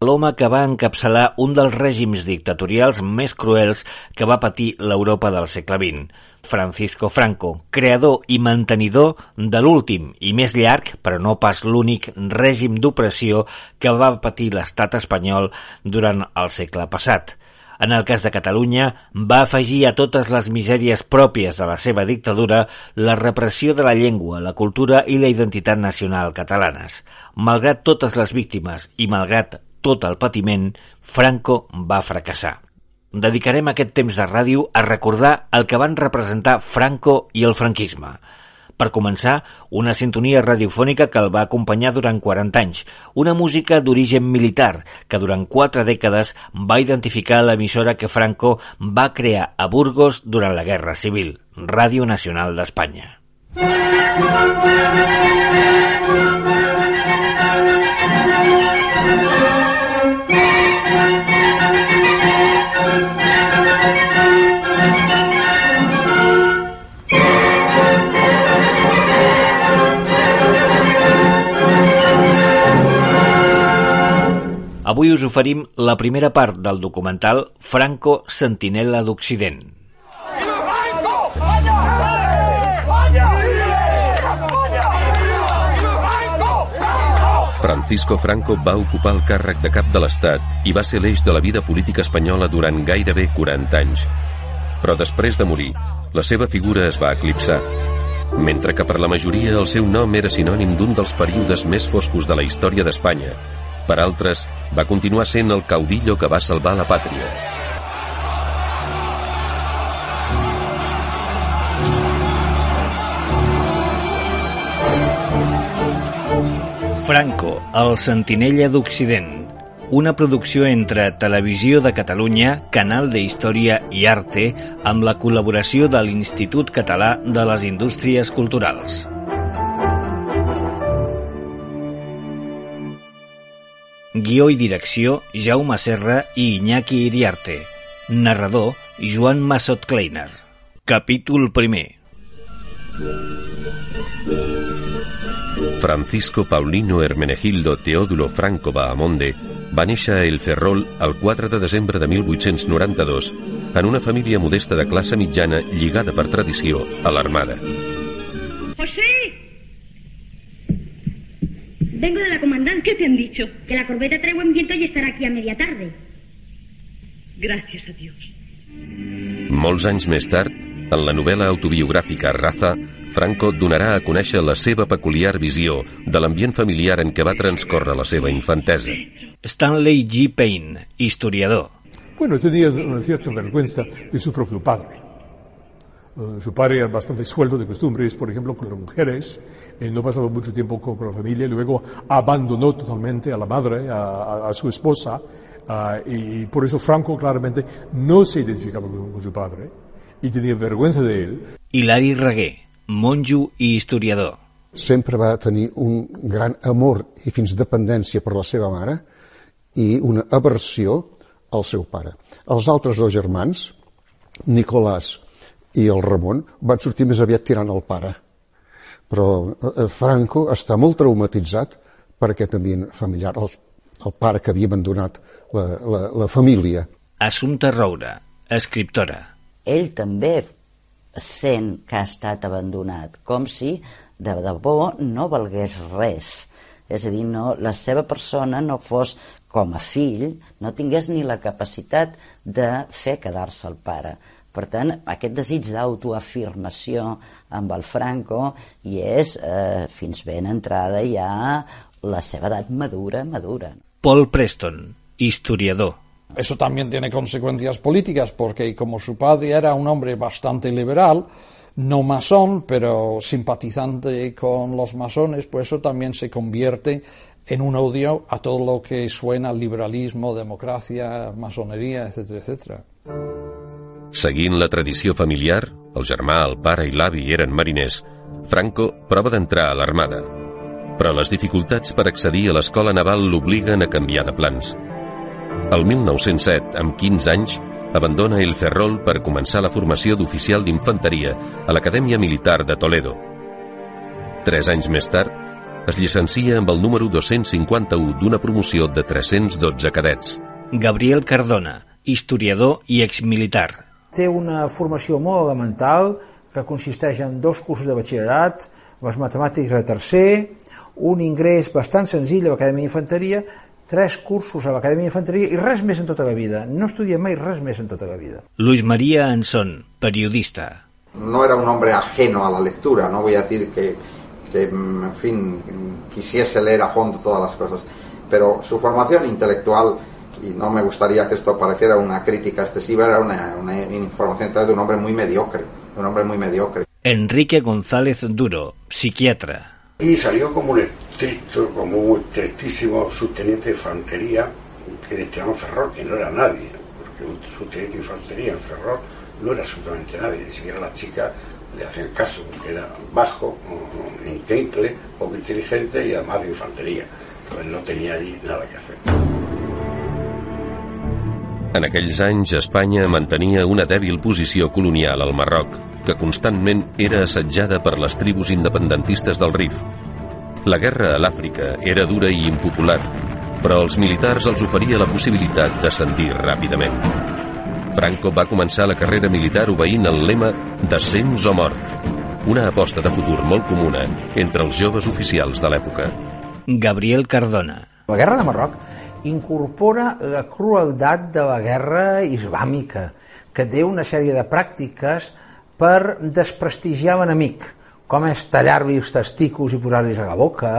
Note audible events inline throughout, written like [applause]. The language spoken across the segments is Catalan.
l'home que va encapçalar un dels règims dictatorials més cruels que va patir l'Europa del segle XX. Francisco Franco, creador i mantenidor de l'últim i més llarg, però no pas l'únic, règim d'opressió que va patir l'estat espanyol durant el segle passat. En el cas de Catalunya, va afegir a totes les misèries pròpies de la seva dictadura la repressió de la llengua, la cultura i la identitat nacional catalanes. Malgrat totes les víctimes i malgrat tot el patiment, Franco va fracassar. Dedicarem aquest temps de ràdio a recordar el que van representar Franco i el franquisme. Per començar, una sintonia radiofònica que el va acompanyar durant 40 anys, una música d'origen militar que durant quatre dècades va identificar l'emissora que Franco va crear a Burgos durant la Guerra Civil, Ràdio Nacional d'Espanya. Avui us oferim la primera part del documental Franco Sentinela d'Occident. Francisco Franco va ocupar el càrrec de cap de l'Estat i va ser l'eix de la vida política espanyola durant gairebé 40 anys. Però després de morir, la seva figura es va eclipsar. Mentre que per la majoria el seu nom era sinònim d'un dels períodes més foscos de la història d'Espanya, per altres, va continuar sent el caudillo que va salvar la pàtria. Franco, el sentinella d'Occident, una producció entre Televisió de Catalunya, Canal de Història i Arte, amb la col·laboració de l'Institut Català de les Indústries Culturals. Guió i direcció, Jaume Serra i Iñaki Iriarte. Narrador, Joan Massot Kleiner. Capítol primer. Francisco Paulino Hermenegildo Teodulo Franco Bahamonde va néixer a El Ferrol el 4 de desembre de 1892 en una família modesta de classe mitjana lligada per tradició a l'armada. José, vengo de la comandante. ¿Qué te han dicho? Que la corbeta trae buen viento y estará aquí a media tarde. Gracias a Dios. Molts anys més tard, en la novel·la autobiogràfica Raza, Franco donarà a conèixer la seva peculiar visió de l'ambient familiar en què va transcórrer la seva infantesa. Stanley G. Payne, historiador. Bueno, tenía una cierta vergüenza de su propio padre. Uh, su padre era bastante sueldo de costumbres, por ejemplo, con las mujeres. Él no pasaba mucho tiempo con, con la familia. Luego abandonó totalmente a la madre, a, a, a su esposa. Uh, y por eso Franco claramente no se identificaba con, con su padre y tenía vergüenza de él. Hilari Reguer, monjo i historiador. Sempre va tenir un gran amor i fins dependència per la seva mare i una aversió al seu pare. Els altres dos germans, Nicolàs i el Ramon, van sortir més aviat tirant el pare. Però eh, Franco està molt traumatitzat per aquest ambient familiar, el, el pare que havia abandonat la, la, la família. Assumpta Roura, escriptora. Ell també sent que ha estat abandonat, com si de debò no valgués res. És a dir, no, la seva persona no fos com a fill, no tingués ni la capacitat de fer quedar-se el pare. Per tant, aquest desig d'autoafirmació amb el Franco i és, eh, fins ben entrada ja, la seva edat madura, madura. Paul Preston, historiador. Eso también tiene consecuencias políticas porque como su padre era un hombre bastante liberal, no masón, pero simpatizante con los masones, pues eso también se convierte en un odio a todo lo que suena liberalismo, democracia, masonería, etcétera, etcétera. Seguint la tradició familiar, el germà, el pare i l'avi eren mariners, Franco prova d'entrar a l'armada. Però les dificultats per accedir a l'escola naval l'obliguen a canviar de plans. El 1907, amb 15 anys, abandona el Ferrol per començar la formació d'oficial d'infanteria a l'Acadèmia Militar de Toledo. Tres anys més tard, Es llicencia amb el número 251 d'una promoció de 312 cadets. Gabriel Cardona, historiador i exmilitar. Té una formació molt elemental que consisteix en dos cursos de batxillerat, les matemàtiques de tercer, un ingrés bastant senzill a l'Acadèmia d'Infanteria, tres cursos a l'Acadèmia d'Infanteria i res més en tota la vida. No estudia mai res més en tota la vida. Luis María Anson, periodista. No era un hombre ajeno a la lectura, no voy a decir que, que en fin, quisiese leer a fondo todas las cosas, pero su formación intelectual y no me gustaría que esto pareciera una crítica excesiva, era una, una información de un hombre muy mediocre, de un hombre muy mediocre. Enrique González Duro, psiquiatra. Y salió como un estricto, como un estrictísimo subteniente de infantería que destinaba Ferrol, que no era nadie, porque un subteniente de infantería en Ferrol no era absolutamente nadie, ni siquiera las chicas le hacían caso, porque era bajo, increíble, poco inteligente y además de infantería. Entonces no tenía allí nada que hacer. En aquells anys, Espanya mantenia una dèbil posició colonial al Marroc, que constantment era assetjada per les tribus independentistes del Rif. La guerra a l'Àfrica era dura i impopular, però als militars els oferia la possibilitat d'ascendir ràpidament. Franco va començar la carrera militar obeint el lema «Descens o mort», una aposta de futur molt comuna entre els joves oficials de l'època. Gabriel Cardona. La guerra de Marroc incorpora la crueldat de la guerra islàmica, que té una sèrie de pràctiques per desprestigiar l'enemic, com és tallar-li els testicles i posar-los a la boca,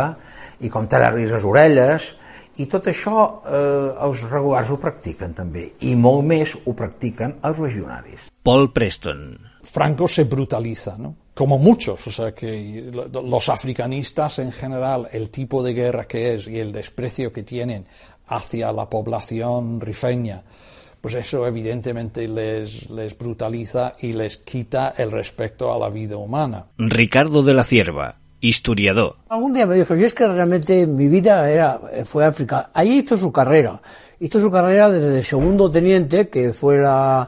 i com tallar-li les orelles, i tot això eh, els regulars ho practiquen també, i molt més ho practiquen els legionaris. Paul Preston. Franco se brutaliza, ¿no? Como muchos, o sea que los africanistas en general, el tipo de guerra que es y el desprecio que tienen hacia la población rifeña, pues eso evidentemente les, les brutaliza y les quita el respeto a la vida humana. Ricardo de la Cierva, historiador. Algún día me dijo, yo es que realmente mi vida era, fue África. Allí hizo su carrera. Hizo su carrera desde segundo teniente, que fue la,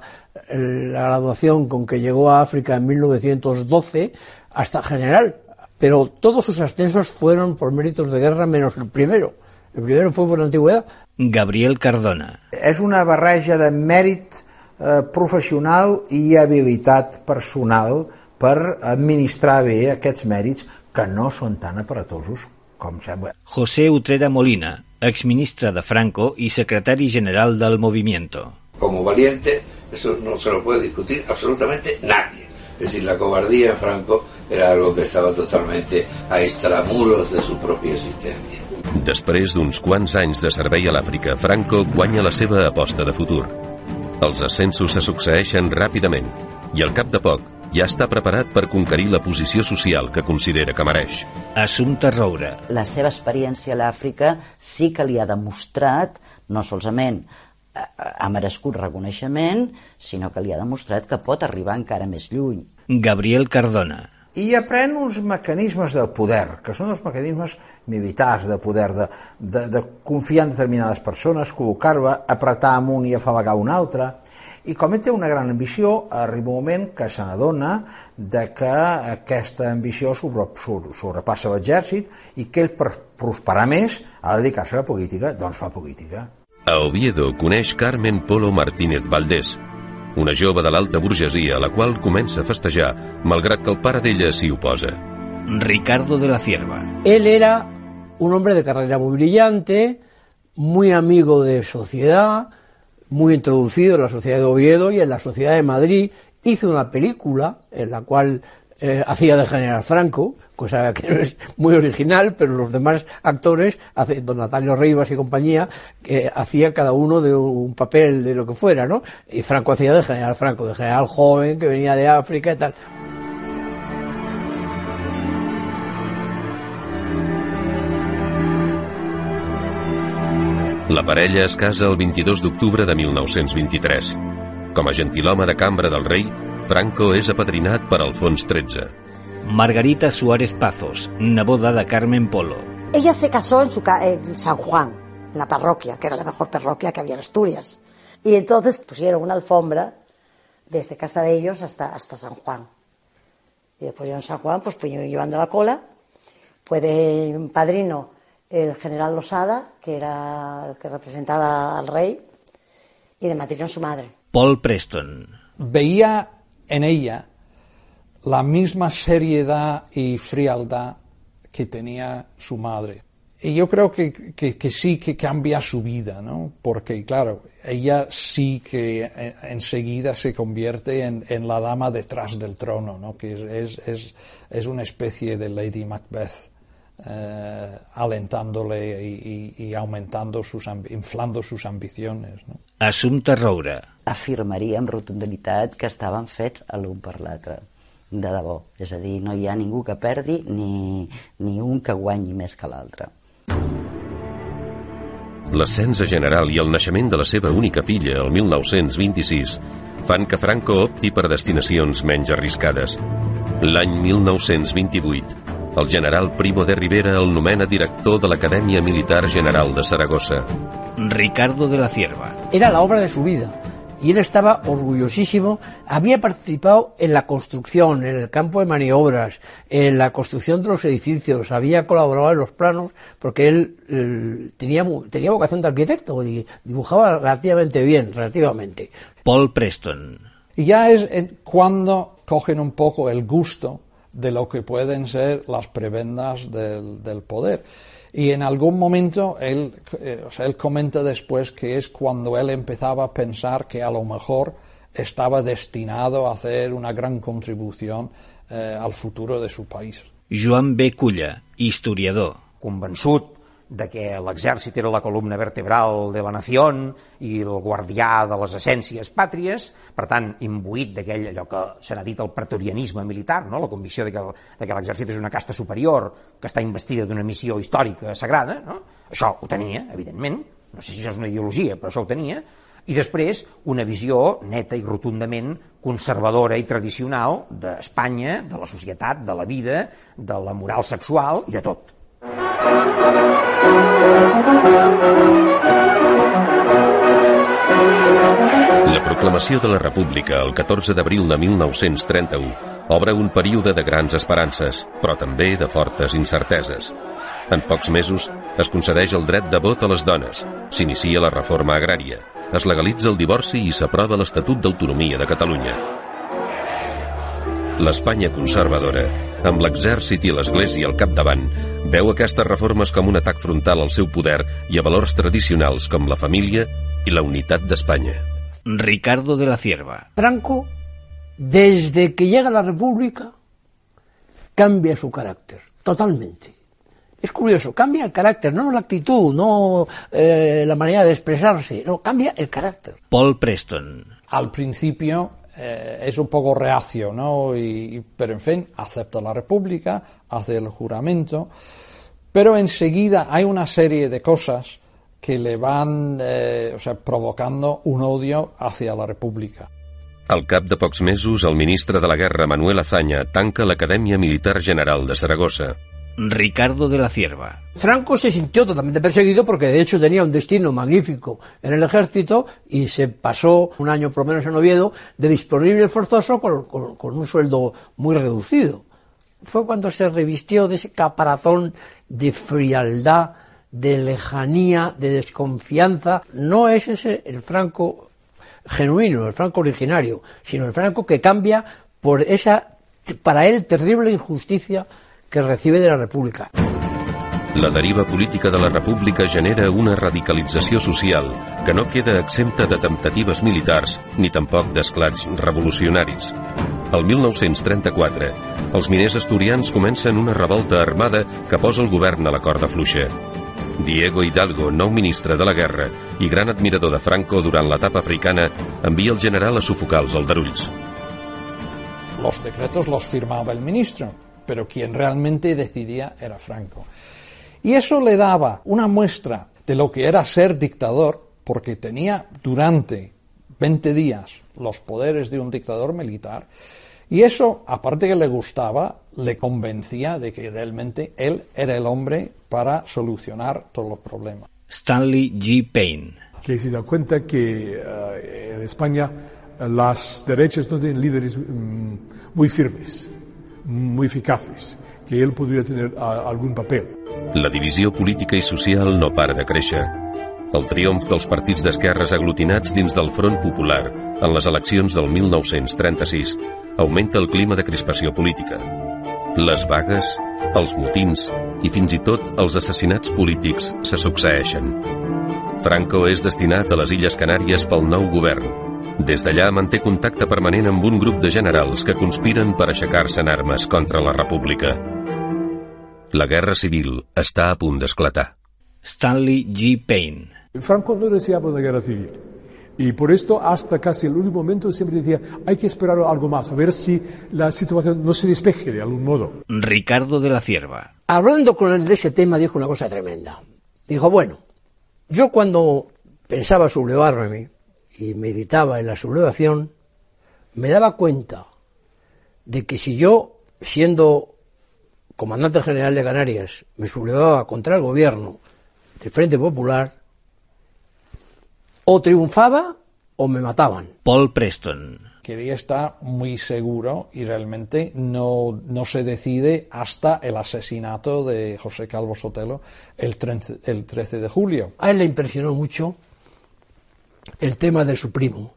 la graduación con que llegó a África en 1912, hasta general. Pero todos sus ascensos fueron por méritos de guerra menos el primero. El primero fue por la antigüedad. Gabriel Cardona. És una barreja de mèrit eh, professional i habilitat personal per administrar bé aquests mèrits que no són tan aparatosos com sembla. José Utrera Molina, exministre de Franco y secretario general del movimiento. Como valiente, eso no se lo puede discutir absolutamente nadie. Es decir, la cobardía en Franco era algo que estaba totalmente a extramuros de su propia existencia. Després d'uns quants anys de servei a l'Àfrica, Franco guanya la seva aposta de futur. Els ascensos se succeeixen ràpidament i al cap de poc ja està preparat per conquerir la posició social que considera que mereix. Assumpta Roure. La seva experiència a l'Àfrica sí que li ha demostrat, no solament ha merescut reconeixement, sinó que li ha demostrat que pot arribar encara més lluny. Gabriel Cardona i aprèn uns mecanismes del poder, que són els mecanismes militars de poder, de, de, de confiar en determinades persones, col·locar-la, apretar amunt i afalagar una altra, i com ell té una gran ambició, arriba un moment que se n'adona de que aquesta ambició sobrepassa l'exèrcit i que ell per prosperar més ha de dedicar-se a la política, doncs fa política. A Oviedo coneix Carmen Polo Martínez Valdés, una jove de l'alta burgesia a la qual comença a festejar, malgrat que el pare d'ella s'hi oposa. Ricardo de la Cierva. Él era un hombre de carrera muy brillante, muy amigo de sociedad, muy introducido en la sociedad de Oviedo y en la sociedad de Madrid. Hizo una película en la cual eh, hacía de General Franco, cosa que no es muy original, pero los demás actores, don Natalio Rivas y compañía, eh, hacía cada uno de un papel de lo que fuera, ¿no? Y Franco hacía de General Franco, de general joven que venía de África y tal. La parella es casa el 22 d'octubre de 1923. Com a de cambra del rei, Franco és apadrinat per Alfons XIII. Margarita Suárez Pazos, neboda de Carmen Polo. Ella se casó en, su, en San Juan, en la parroquia, que era la mejor parroquia que había en Asturias. Y entonces pusieron una alfombra desde casa de ellos hasta, hasta San Juan. Y después yo en San Juan, pues, pues llevando la cola, Fue de padrino el general Losada, que era el que representaba al rey, y de madrina su madre. Paul Preston. Veía en ella la misma seriedad y frialdad que tenía su madre. Y yo creo que, que, sí que cambia su vida, ¿no? Porque, claro, ella sí que eh, enseguida se convierte en, en la dama detrás del trono, ¿no? Que es, es, es una especie de Lady Macbeth. Eh, alentándole y, y, aumentando sus inflando sus ambiciones. No? Assumpta Roura. Afirmaria amb rotunditat que estaven fets l'un per l'altre de debò. És a dir, no hi ha ningú que perdi ni, ni un que guanyi més que l'altre. L'ascens a general i el naixement de la seva única filla el 1926 fan que Franco opti per destinacions menys arriscades. L'any 1928, el general Primo de Rivera el nomena director de l'Acadèmia Militar General de Saragossa. Ricardo de la Cierva. Era la obra de su vida. Y él estaba orgullosísimo. Había participado en la construcción, en el campo de maniobras, en la construcción de los edificios, había colaborado en los planos, porque él, él tenía, tenía vocación de arquitecto, dibujaba relativamente bien, relativamente. Paul Preston. Y ya es cuando cogen un poco el gusto de lo que pueden ser las prebendas del, del poder. Y en algún momento él, eh, o sea, él comenta después que es cuando él empezaba a pensar que a lo mejor estaba destinado a hacer una gran contribución eh, al futuro de su país. Joan B. Culla, historiador. Convençut de que l'exèrcit era la columna vertebral de la nació i el guardià de les essències pàtries, per tant, imbuït d'aquell allò que se n'ha dit el pretorianisme militar, no? la convicció de que, de que l'exèrcit és una casta superior que està investida d'una missió històrica sagrada, no? això ho tenia, evidentment, no sé si això és una ideologia, però això ho tenia, i després una visió neta i rotundament conservadora i tradicional d'Espanya, de la societat, de la vida, de la moral sexual i de tot. La proclamació de la República el 14 d'abril de 1931 obre un període de grans esperances, però també de fortes incerteses. En pocs mesos es concedeix el dret de vot a les dones, s'inicia la reforma agrària, es legalitza el divorci i s'aprova l'Estatut d'Autonomia de Catalunya. L'Espanya conservadora, amb l'exèrcit i l'Església al capdavant, veu aquestes reformes com un atac frontal al seu poder i a valors tradicionals com la família y la unidad de España. Ricardo de la Cierva. Franco, desde que llega a la República, cambia su carácter, totalmente. Es curioso, cambia el carácter, no la actitud, no eh, la manera de expresarse, no, cambia el carácter. Paul Preston. Al principio eh, es un poco reacio, ¿no? Y, pero en fin, acepta la República, hace el juramento, pero enseguida hay una serie de cosas que le van eh, o sea, provocando un odio hacia la República. Al cap de pocs mesos, el ministre de la Guerra, Manuel Azaña, tanca l'Acadèmia Militar General de Zaragoza. Ricardo de la Cierva. Franco se sintió totalmente perseguido porque de hecho tenía un destino magnífico en el ejército y se pasó un año por lo menos en Oviedo de disponible forzoso con, con, con un sueldo muy reducido. Fue cuando se revistió de ese caparazón de frialdad, de lejanía, de desconfianza. No es ese el Franco genuino, el Franco originario, sino el Franco que cambia por esa, para él, terrible injusticia que recibe de la República. La deriva política de la República genera una radicalització social que no queda exempta de temptatives militars ni tampoc d'esclats revolucionaris. El 1934, els miners asturians comencen una revolta armada que posa el govern a la corda fluixa. Diego Hidalgo, nou ministre de la guerra i gran admirador de Franco durant l'etapa africana, envia el general a sufocar els aldarulls. Los decretos los firmaba el ministro, pero quien realmente decidía era Franco. Y eso le daba una muestra de lo que era ser dictador, porque tenía durante 20 días los poderes de un dictador militar, y eso, aparte que le gustaba, le convencía de que realmente él era el hombre para solucionar todos los problemas. Stanley G. Payne. Que se da cuenta que uh, en España las derechas no tienen líderes um, muy firmes, muy eficaces, que él podría tener a, algun paper. La divisió política i social no para de créixer. El triomf dels partits d'esquerres aglutinats dins del Front Popular en les eleccions del 1936 augmenta el clima de crispació política. Les vagues, els motins i fins i tot els assassinats polítics se succeeixen. Franco és destinat a les Illes Canàries pel nou govern. Des d'allà manté contacte permanent amb un grup de generals que conspiren per aixecar-se en armes contra la República. La guerra civil està a punt d'esclatar. Stanley G. Payne. Franco no deseaba una guerra civil. Y por esto, hasta casi el último momento, siempre decía, hay que esperar algo más, a ver si la situación no se despeje de algún modo. Ricardo de la Cierva. Hablando con él de ese tema, dijo una cosa tremenda. Dijo, bueno, yo cuando pensaba sublevarme y meditaba en la sublevación, me daba cuenta de que si yo, siendo comandante general de Canarias, me sublevaba contra el gobierno del Frente Popular, o triunfaba o me mataban. Paul Preston. Quería estar muy seguro y realmente no, no se decide hasta el asesinato de José Calvo Sotelo el 13, el 13 de julio. A él le impresionó mucho el tema de su primo,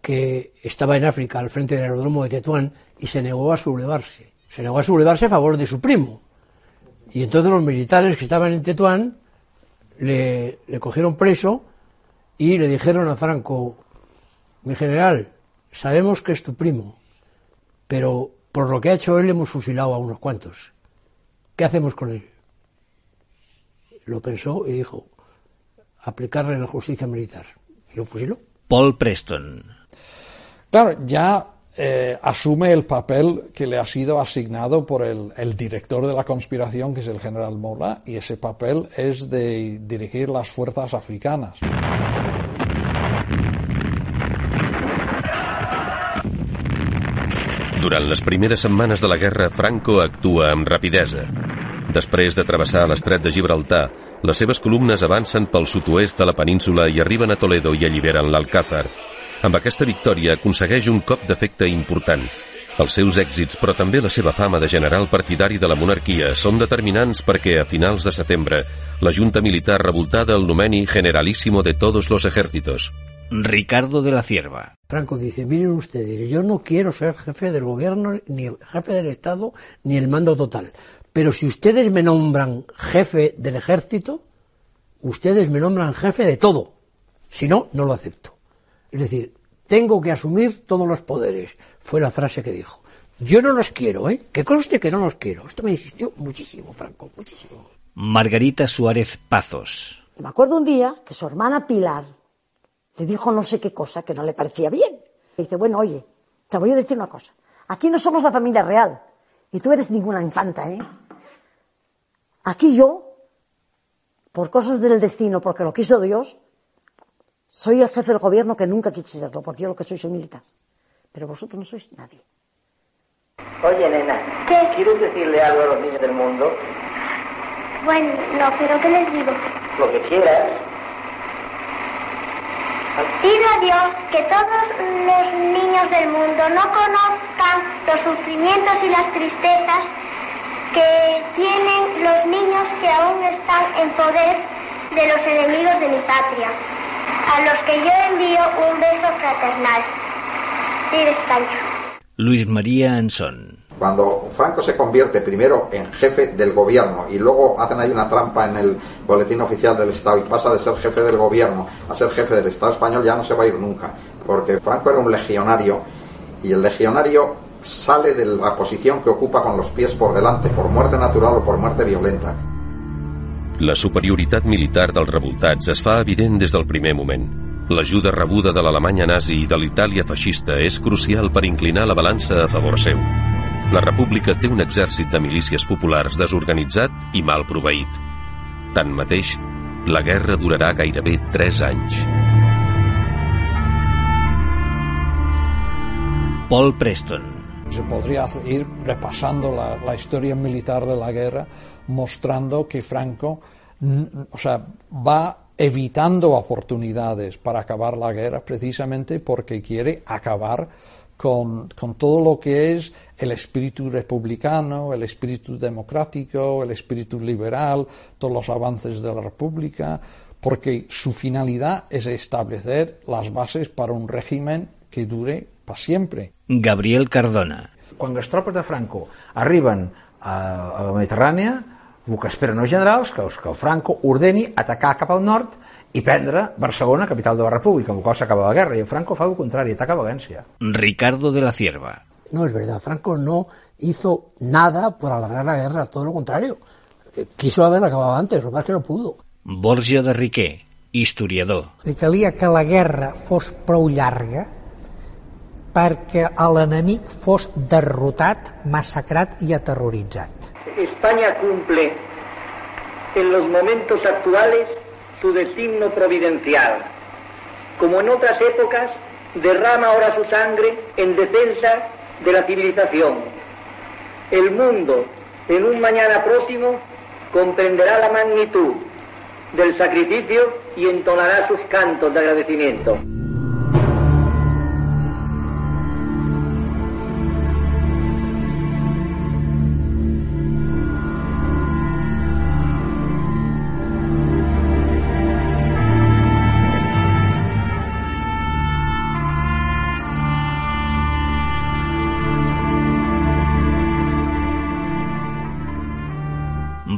que estaba en África al frente del aeródromo de Tetuán y se negó a sublevarse. Se negó a sublevarse a favor de su primo. Y entonces los militares que estaban en Tetuán le, le cogieron preso y le dijeron a Franco, mi general, sabemos que es tu primo, pero por lo que ha hecho él hemos fusilado a unos cuantos. ¿Qué hacemos con él? Lo pensó y dijo, aplicarle la justicia militar. Y lo fusiló. Paul Preston. Claro, ya eh, asume el papel que le ha sido asignado por el, el, director de la conspiración, que es el general Mola, y ese papel es de dirigir las fuerzas africanas. Durant les primeres setmanes de la guerra, Franco actua amb rapidesa. Després de travessar l'estret de Gibraltar, les seves columnes avancen pel sud-oest de la península i arriben a Toledo i alliberen l'Alcázar. Amb aquesta victòria aconsegueix un cop d'efecte important. Els seus èxits, però també la seva fama de general partidari de la monarquia, són determinants perquè a finals de setembre la junta militar revoltada el nomeni Generalísimo de todos los ejércitos. Ricardo de la Cierva. Franco dice, miren ustedes, yo no quiero ser jefe del gobierno, ni el jefe del Estado, ni el mando total. Pero si ustedes me nombran jefe del ejército, ustedes me nombran jefe de todo. Si no, no lo acepto. Es decir, tengo que asumir todos los poderes. Fue la frase que dijo. Yo no los quiero, ¿eh? Que conste que no los quiero. Esto me insistió muchísimo, Franco, muchísimo. Margarita Suárez Pazos. Me acuerdo un día que su hermana Pilar le dijo no sé qué cosa que no le parecía bien. Y dice, bueno, oye, te voy a decir una cosa. Aquí no somos la familia real. Y tú eres ninguna infanta, ¿eh? Aquí yo, por cosas del destino, porque lo quiso Dios, soy el jefe del gobierno que nunca quise serlo, porque yo lo que soy soy militar. Pero vosotros no sois nadie. Oye, nena, ¿Qué? ¿quieres decirle algo a los niños del mundo? Bueno, no, pero ¿qué les digo? Lo que quieras. Pido a Dios que todos los niños del mundo no conozcan los sufrimientos y las tristezas que tienen los niños que aún están en poder de los enemigos de mi patria, a los que yo envío un beso fraternal. Vive España. Luis María Ansón. Cuando Franco se convierte primero en jefe del gobierno y luego hacen ahí una trampa en el boletín oficial del Estado y pasa de ser jefe del gobierno a ser jefe del Estado español, ya no se va a ir nunca. Porque Franco era un legionario y el legionario sale de la posición que ocupa con los pies por delante, por muerte natural o por muerte violenta. La superioritat militar dels revoltats es fa evident des del primer moment. L'ajuda rebuda de l'Alemanya nazi i de l'Itàlia feixista és crucial per inclinar la balança a favor seu. La república té un exèrcit de milícies populars desorganitzat i mal proveït. Tanmateix, la guerra durarà gairebé 3 anys. Paul Preston. Se podría ir repasando la, historia militar de la guerra, mostrando que Franco o sea, va evitando oportunidades para acabar la guerra precisamente porque quiere acabar con, con, todo lo que es el espíritu republicano, el espíritu democrático, el espíritu liberal, todos los avances de la República, porque su finalidad es establecer las bases para un régimen que dure para siempre. Gabriel Cardona. Quan les tropes de Franco arriben a, a la Mediterrània, el que esperen els generals que, que el Franco ordeni atacar cap al nord i prendre Barcelona, capital de la República, amb el qual s'acaba la guerra, i el Franco fa el contrari, ataca València. Ricardo de la Cierva. No es verdad, Franco no hizo nada por alargar la guerra, todo lo contrario. Quiso haberla acabado antes, lo más que no pudo. Borja de Riquer, historiador. Li calia que la guerra fos prou llarga perquè l'enemic fos derrotat, massacrat i aterroritzat. España cumple en los momentos actuales su destino providencial. Como en otras épocas, derrama ahora su sangre en defensa de la civilización. El mundo, en un mañana próximo, comprenderá la magnitud del sacrificio y entonará sus cantos de agradecimiento.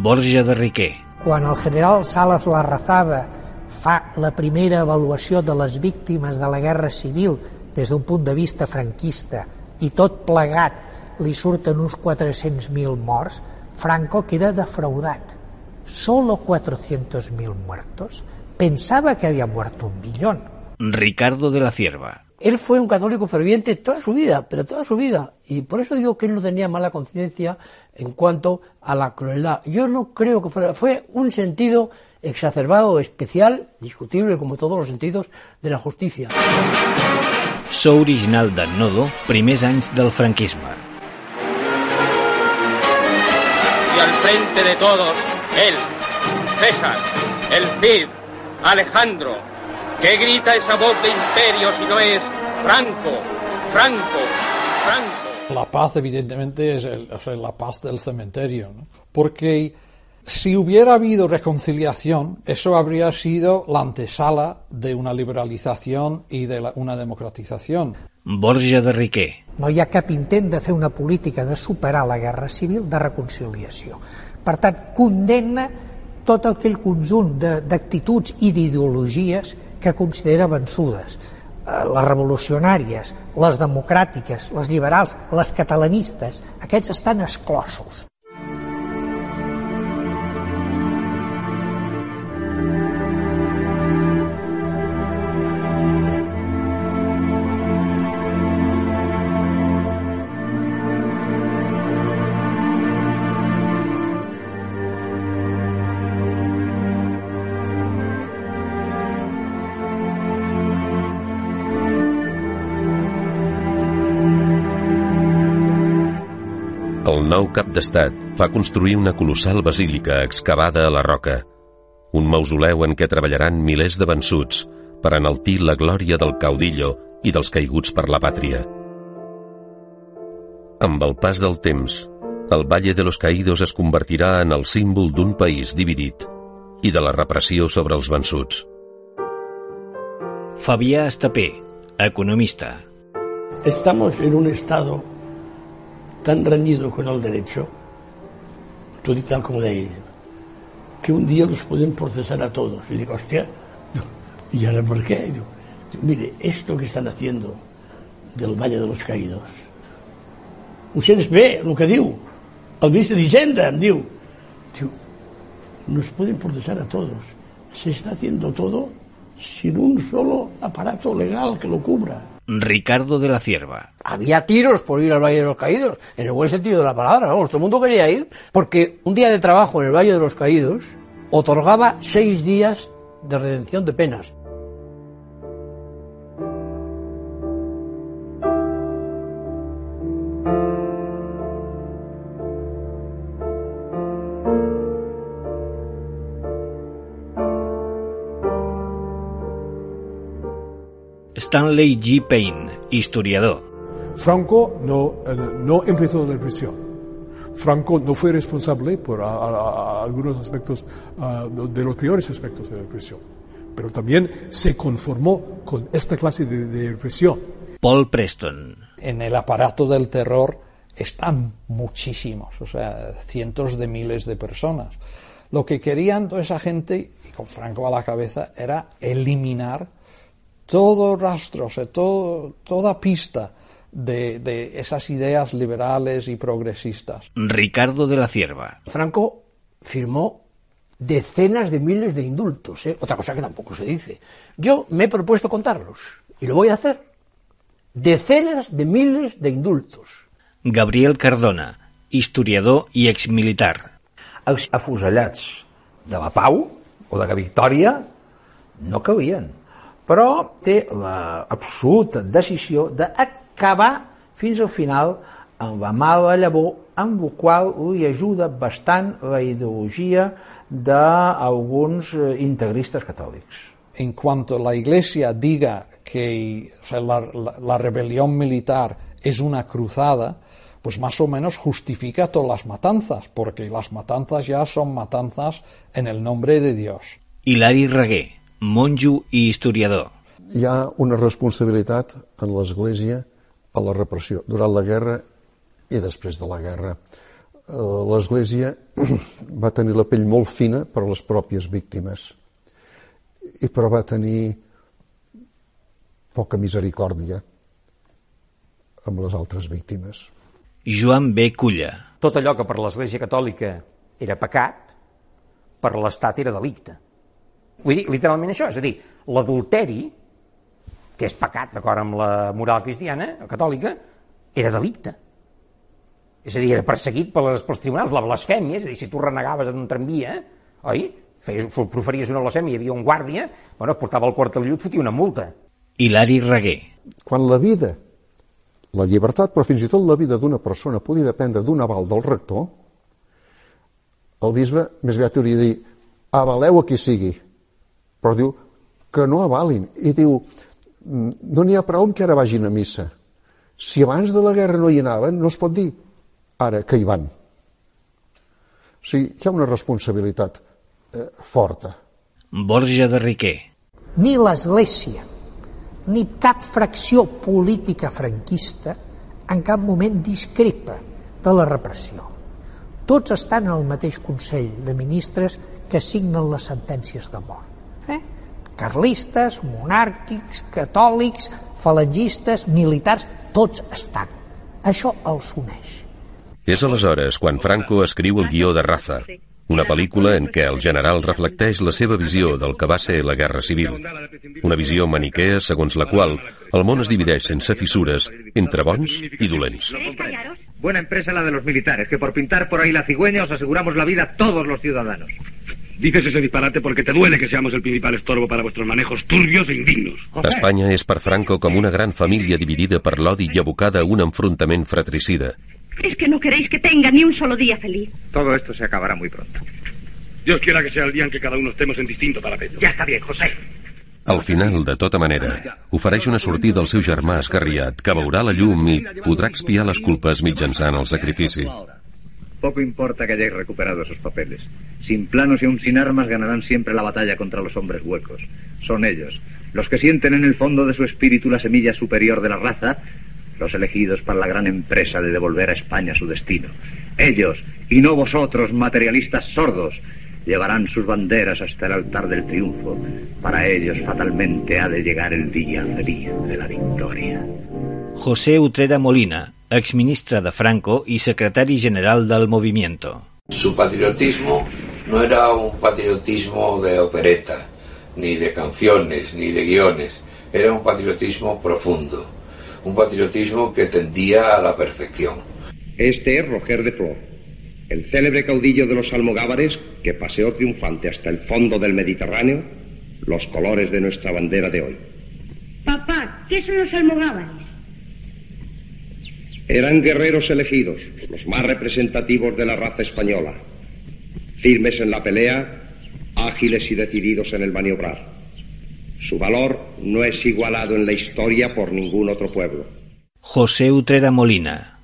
Borja de Riquer. Quan el general Salas Larrazaba fa la primera avaluació de les víctimes de la guerra civil des d'un punt de vista franquista i tot plegat li surten uns 400.000 morts, Franco queda defraudat. Solo 400.000 muertos. Pensaba que había muerto un millón. Ricardo de la Cierva. Él fue un católico ferviente toda su vida, pero toda su vida. Y por eso digo que él no tenía mala conciencia en cuanto a la crueldad. Yo no creo que fuera, fue un sentido exacerbado, especial, discutible como todos los sentidos de la justicia. So original d'en Nodo, primers anys del franquisme. Y al frente de todos, él, César, el Cid, Alejandro, ¿Qué grita esa voz de imperio si no es Franco, Franco, Franco? La paz, evidentemente, es el, o sea, la paz del cementerio, ¿no? porque si hubiera habido reconciliación, eso habría sido la antesala de una liberalización y de la, una democratización. Borja de Riquer. No hi ha cap intent de fer una política de superar la guerra civil de reconciliació. Per tant, condemna tot aquell conjunt d'actituds i d'ideologies que considera vençudes eh, les revolucionàries, les democràtiques, les liberals, les catalanistes, aquests estan exclosos. Cap d'estat fa construir una colossal basílica excavada a la roca, un mausoleu en què treballaran milers de vençuts per enaltir la glòria del caudillo i dels caiguts per la pàtria. Amb el pas del temps, el Valle de los Caídos es convertirà en el símbol d'un país dividit i de la repressió sobre els vençuts. Fabià Estapé, economista. Estamos en un estado tan reñido con el derecho, todo y tal como de ahí, que un día los pueden procesar a todos. Y digo, hostia, ¿y ahora por qué? Digo, digo, mire, esto que están haciendo del Valle de los Caídos, ustedes ve lo que digo, el ministro d'Hisenda em diu, diu, nos pueden procesar a todos. Se está haciendo todo sin un solo aparato legal que lo cubra. Ricardo de la Cierva. Había tiros por ir al Valle de los Caídos, en el buen sentido de la palabra, vamos, todo el mundo quería ir, porque un día de trabajo en el Valle de los Caídos otorgaba seis días de redención de penas. Stanley G. Payne, historiador. Franco no, eh, no empezó la represión. Franco no fue responsable por a, a, a algunos aspectos, uh, de los peores aspectos de la represión, pero también se conformó con esta clase de, de represión. Paul Preston. En el aparato del terror están muchísimos, o sea, cientos de miles de personas. Lo que querían toda esa gente, y con Franco a la cabeza, era eliminar todo rastro, o sea, todo, toda pista de, de, esas ideas liberales y progresistas. Ricardo de la Cierva. Franco firmó decenas de miles de indultos, ¿eh? otra cosa que tampoco se dice. Yo me he propuesto contarlos y lo voy a hacer. Decenas de miles de indultos. Gabriel Cardona, historiador i exmilitar. Els afusellats de la pau o de la victòria no cabien, però té l'absoluta decisió d'acabar fins al final amb la mala llavor, amb la qual li ajuda bastant la ideologia d'alguns integristes catòlics. En cuanto la Iglesia diga que o sea, la, la, la rebelión militar es una cruzada, pues más o menos justifica todas las matanzas, porque las matanzas ya son matanzas en el nombre de Dios. Hilari Reguer, monjo i historiador. Hi ha una responsabilitat en l'Església a la repressió durant la guerra i després de la guerra. L'Església [clears throat] va tenir la pell molt fina per a les pròpies víctimes, i però va tenir poca misericòrdia amb les altres víctimes. Joan B. Culla. Tot allò que per l'Església Catòlica era pecat, per l'Estat era delicte. Vull dir, literalment això, és a dir, l'adulteri, que és pecat d'acord amb la moral cristiana, catòlica, era delicte. És a dir, era perseguit pels, pels tribunals. La blasfèmia, és a dir, si tu renegaves en un tramvia, oi? Feies, proferies una blasfèmia, hi havia un guàrdia, bueno, portava el quartel i et fotia una multa. Hilari Reguer. Quan la vida, la llibertat, però fins i tot la vida d'una persona podia dependre d'un aval del rector, el bisbe més aviat hauria de dir avaleu a qui sigui, però diu que no avalin, i diu no n'hi ha prou que ara vagin a missa. Si abans de la guerra no hi anaven, no es pot dir ara que hi van. O sigui, hi ha una responsabilitat eh, forta. Borja de Riquer. Ni l'Església, ni cap fracció política franquista en cap moment discrepa de la repressió. Tots estan al mateix Consell de Ministres que signen les sentències de mort. Eh? Carlistes, monàrquics, catòlics, falangistes, militars, tots estan. Això els uneix. És aleshores quan Franco escriu el guió de Raza, una pel·lícula en què el general reflecteix la seva visió del que va ser la Guerra Civil. Una visió maniquea segons la qual el món es divideix sense fissures entre bons i dolents. Buena empresa la de los militares, que por pintar por ahí la cigüeña os aseguramos la vida a todos los ciudadanos. Dices ese disparate porque te duele que seamos el principal estorbo para vuestros manejos turbios e indignos. Espanya és per Franco com una gran família dividida per l'odi i abocada a un enfrontament fratricida. Es que no queréis que tenga ni un solo día feliz. Todo esto se acabará muy pronto. Dios quiera que sea el día en que cada uno estemos en distinto parapeto. Ya está bien, José. Al final, de tota manera, ofereix una sortida al seu germà escarriat que la llum i expiar el sacrifici. Poco importa que hayáis recuperado esos papeles. Sin planos y aún sin armas ganarán siempre la batalla contra los hombres huecos. Son ellos, los que sienten en el fondo de su espíritu la semilla superior de la raza, los elegidos para la gran empresa de devolver a España su destino. Ellos, y no vosotros, materialistas sordos, llevarán sus banderas hasta el altar del triunfo. Para ellos fatalmente ha de llegar el día feliz de la victoria. José Utrera Molina, exministre de Franco y secretario general del movimiento. Su patriotismo no era un patriotismo de opereta, ni de canciones, ni de guiones. Era un patriotismo profundo, un patriotismo que tendía a la perfección. Este es Roger de Flor, el célebre caudillo de los almogávares que paseó triunfante hasta el fondo del Mediterráneo los colores de nuestra bandera de hoy. Papá, ¿qué son los almogávares? Eran guerreros elegidos, los más representativos de la raza española, firmes en la pelea, ágiles y decididos en el maniobrar. Su valor no es igualado en la historia por ningún otro pueblo. José Utrera Molina.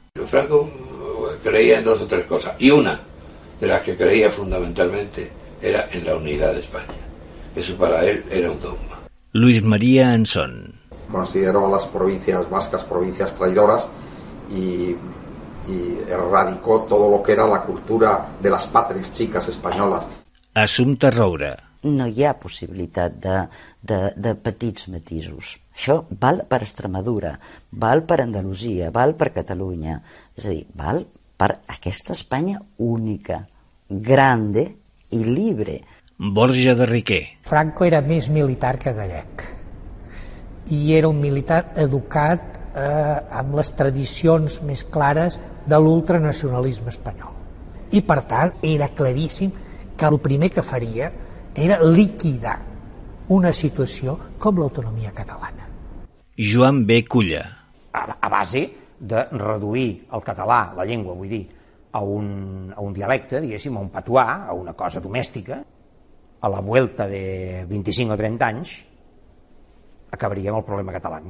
Creía en dos o tres cosas, y una de las que creía fundamentalmente era en la unidad de España. Eso para él era un dogma. Luis María Ansón. Consideró a las provincias vascas provincias traidoras y, y erradicó todo lo que era la cultura de las patrias chicas españolas. Assumpta Roura. No hi ha possibilitat de, de, de petits matisos. Això val per Extremadura, val per Andalusia, val per Catalunya. És a dir, val per aquesta Espanya única, grande i libre. Borja de Riquer. Franco era més militar que gallec i era un militar educat eh, amb les tradicions més clares de l'ultranacionalisme espanyol. I per tant era claríssim que el primer que faria era liquidar una situació com l'autonomia catalana. Joan B. Culla. A, a base de reduir el català, la llengua, vull dir, a un, a un dialecte, diguéssim, a un patuà, a una cosa domèstica, a la vuelta de 25 o 30 anys, acabaríem el problema català.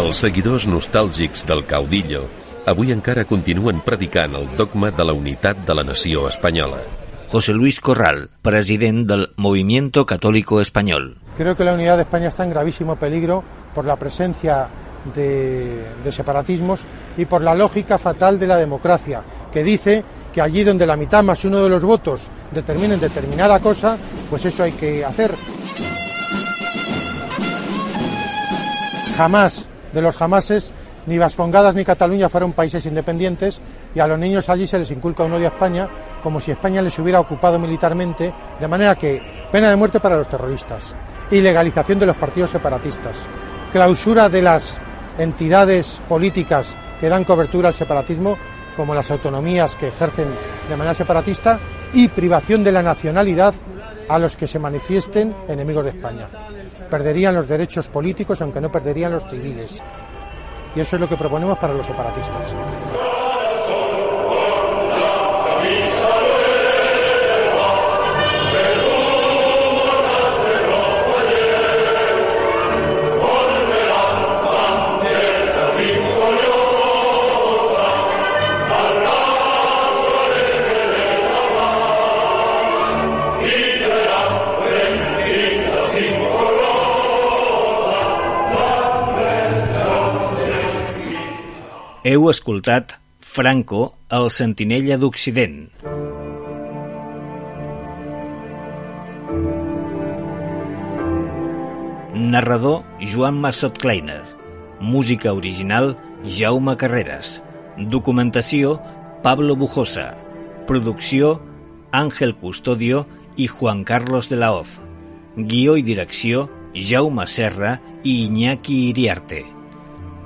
Els seguidors nostàlgics del caudillo avui encara continuen predicant el dogma de la unitat de la nació espanyola. José Luis Corral, president del Movimiento Católico Español. Creo que la unidad de España está en gravísimo peligro por la presencia de, separatismos y por la lógica fatal de la democracia, que dice que allí donde la mitad más uno de los votos determinen determinada cosa, pues eso hay que hacer. Jamás de los jamases ni Vascongadas ni Cataluña fueron países independientes y a los niños allí se les inculca un odio a España como si España les hubiera ocupado militarmente, de manera que pena de muerte para los terroristas, ilegalización de los partidos separatistas, clausura de las entidades políticas que dan cobertura al separatismo, como las autonomías que ejercen de manera separatista, y privación de la nacionalidad a los que se manifiesten enemigos de España. Perderían los derechos políticos, aunque no perderían los civiles. Y eso es lo que proponemos para los separatistas. Heu escoltat Franco, el sentinella d'Occident. Narrador Joan Massot Kleiner. Música original Jaume Carreras. Documentació Pablo Bujosa. Producció Ángel Custodio i Juan Carlos de la Hoz. Guió i direcció Jaume Serra i Iñaki Iriarte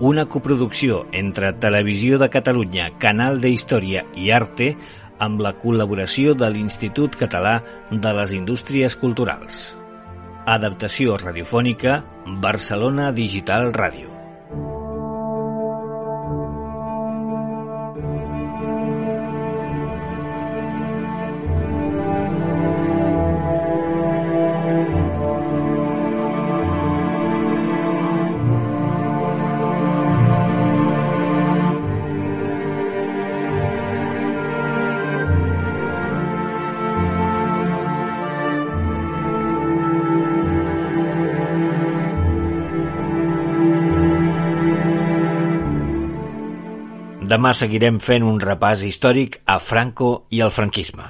una coproducció entre Televisió de Catalunya, Canal de Història i Arte amb la col·laboració de l'Institut Català de les Indústries Culturals. Adaptació radiofònica Barcelona Digital Ràdio. Demà seguirem fent un repàs històric a Franco i al franquisme.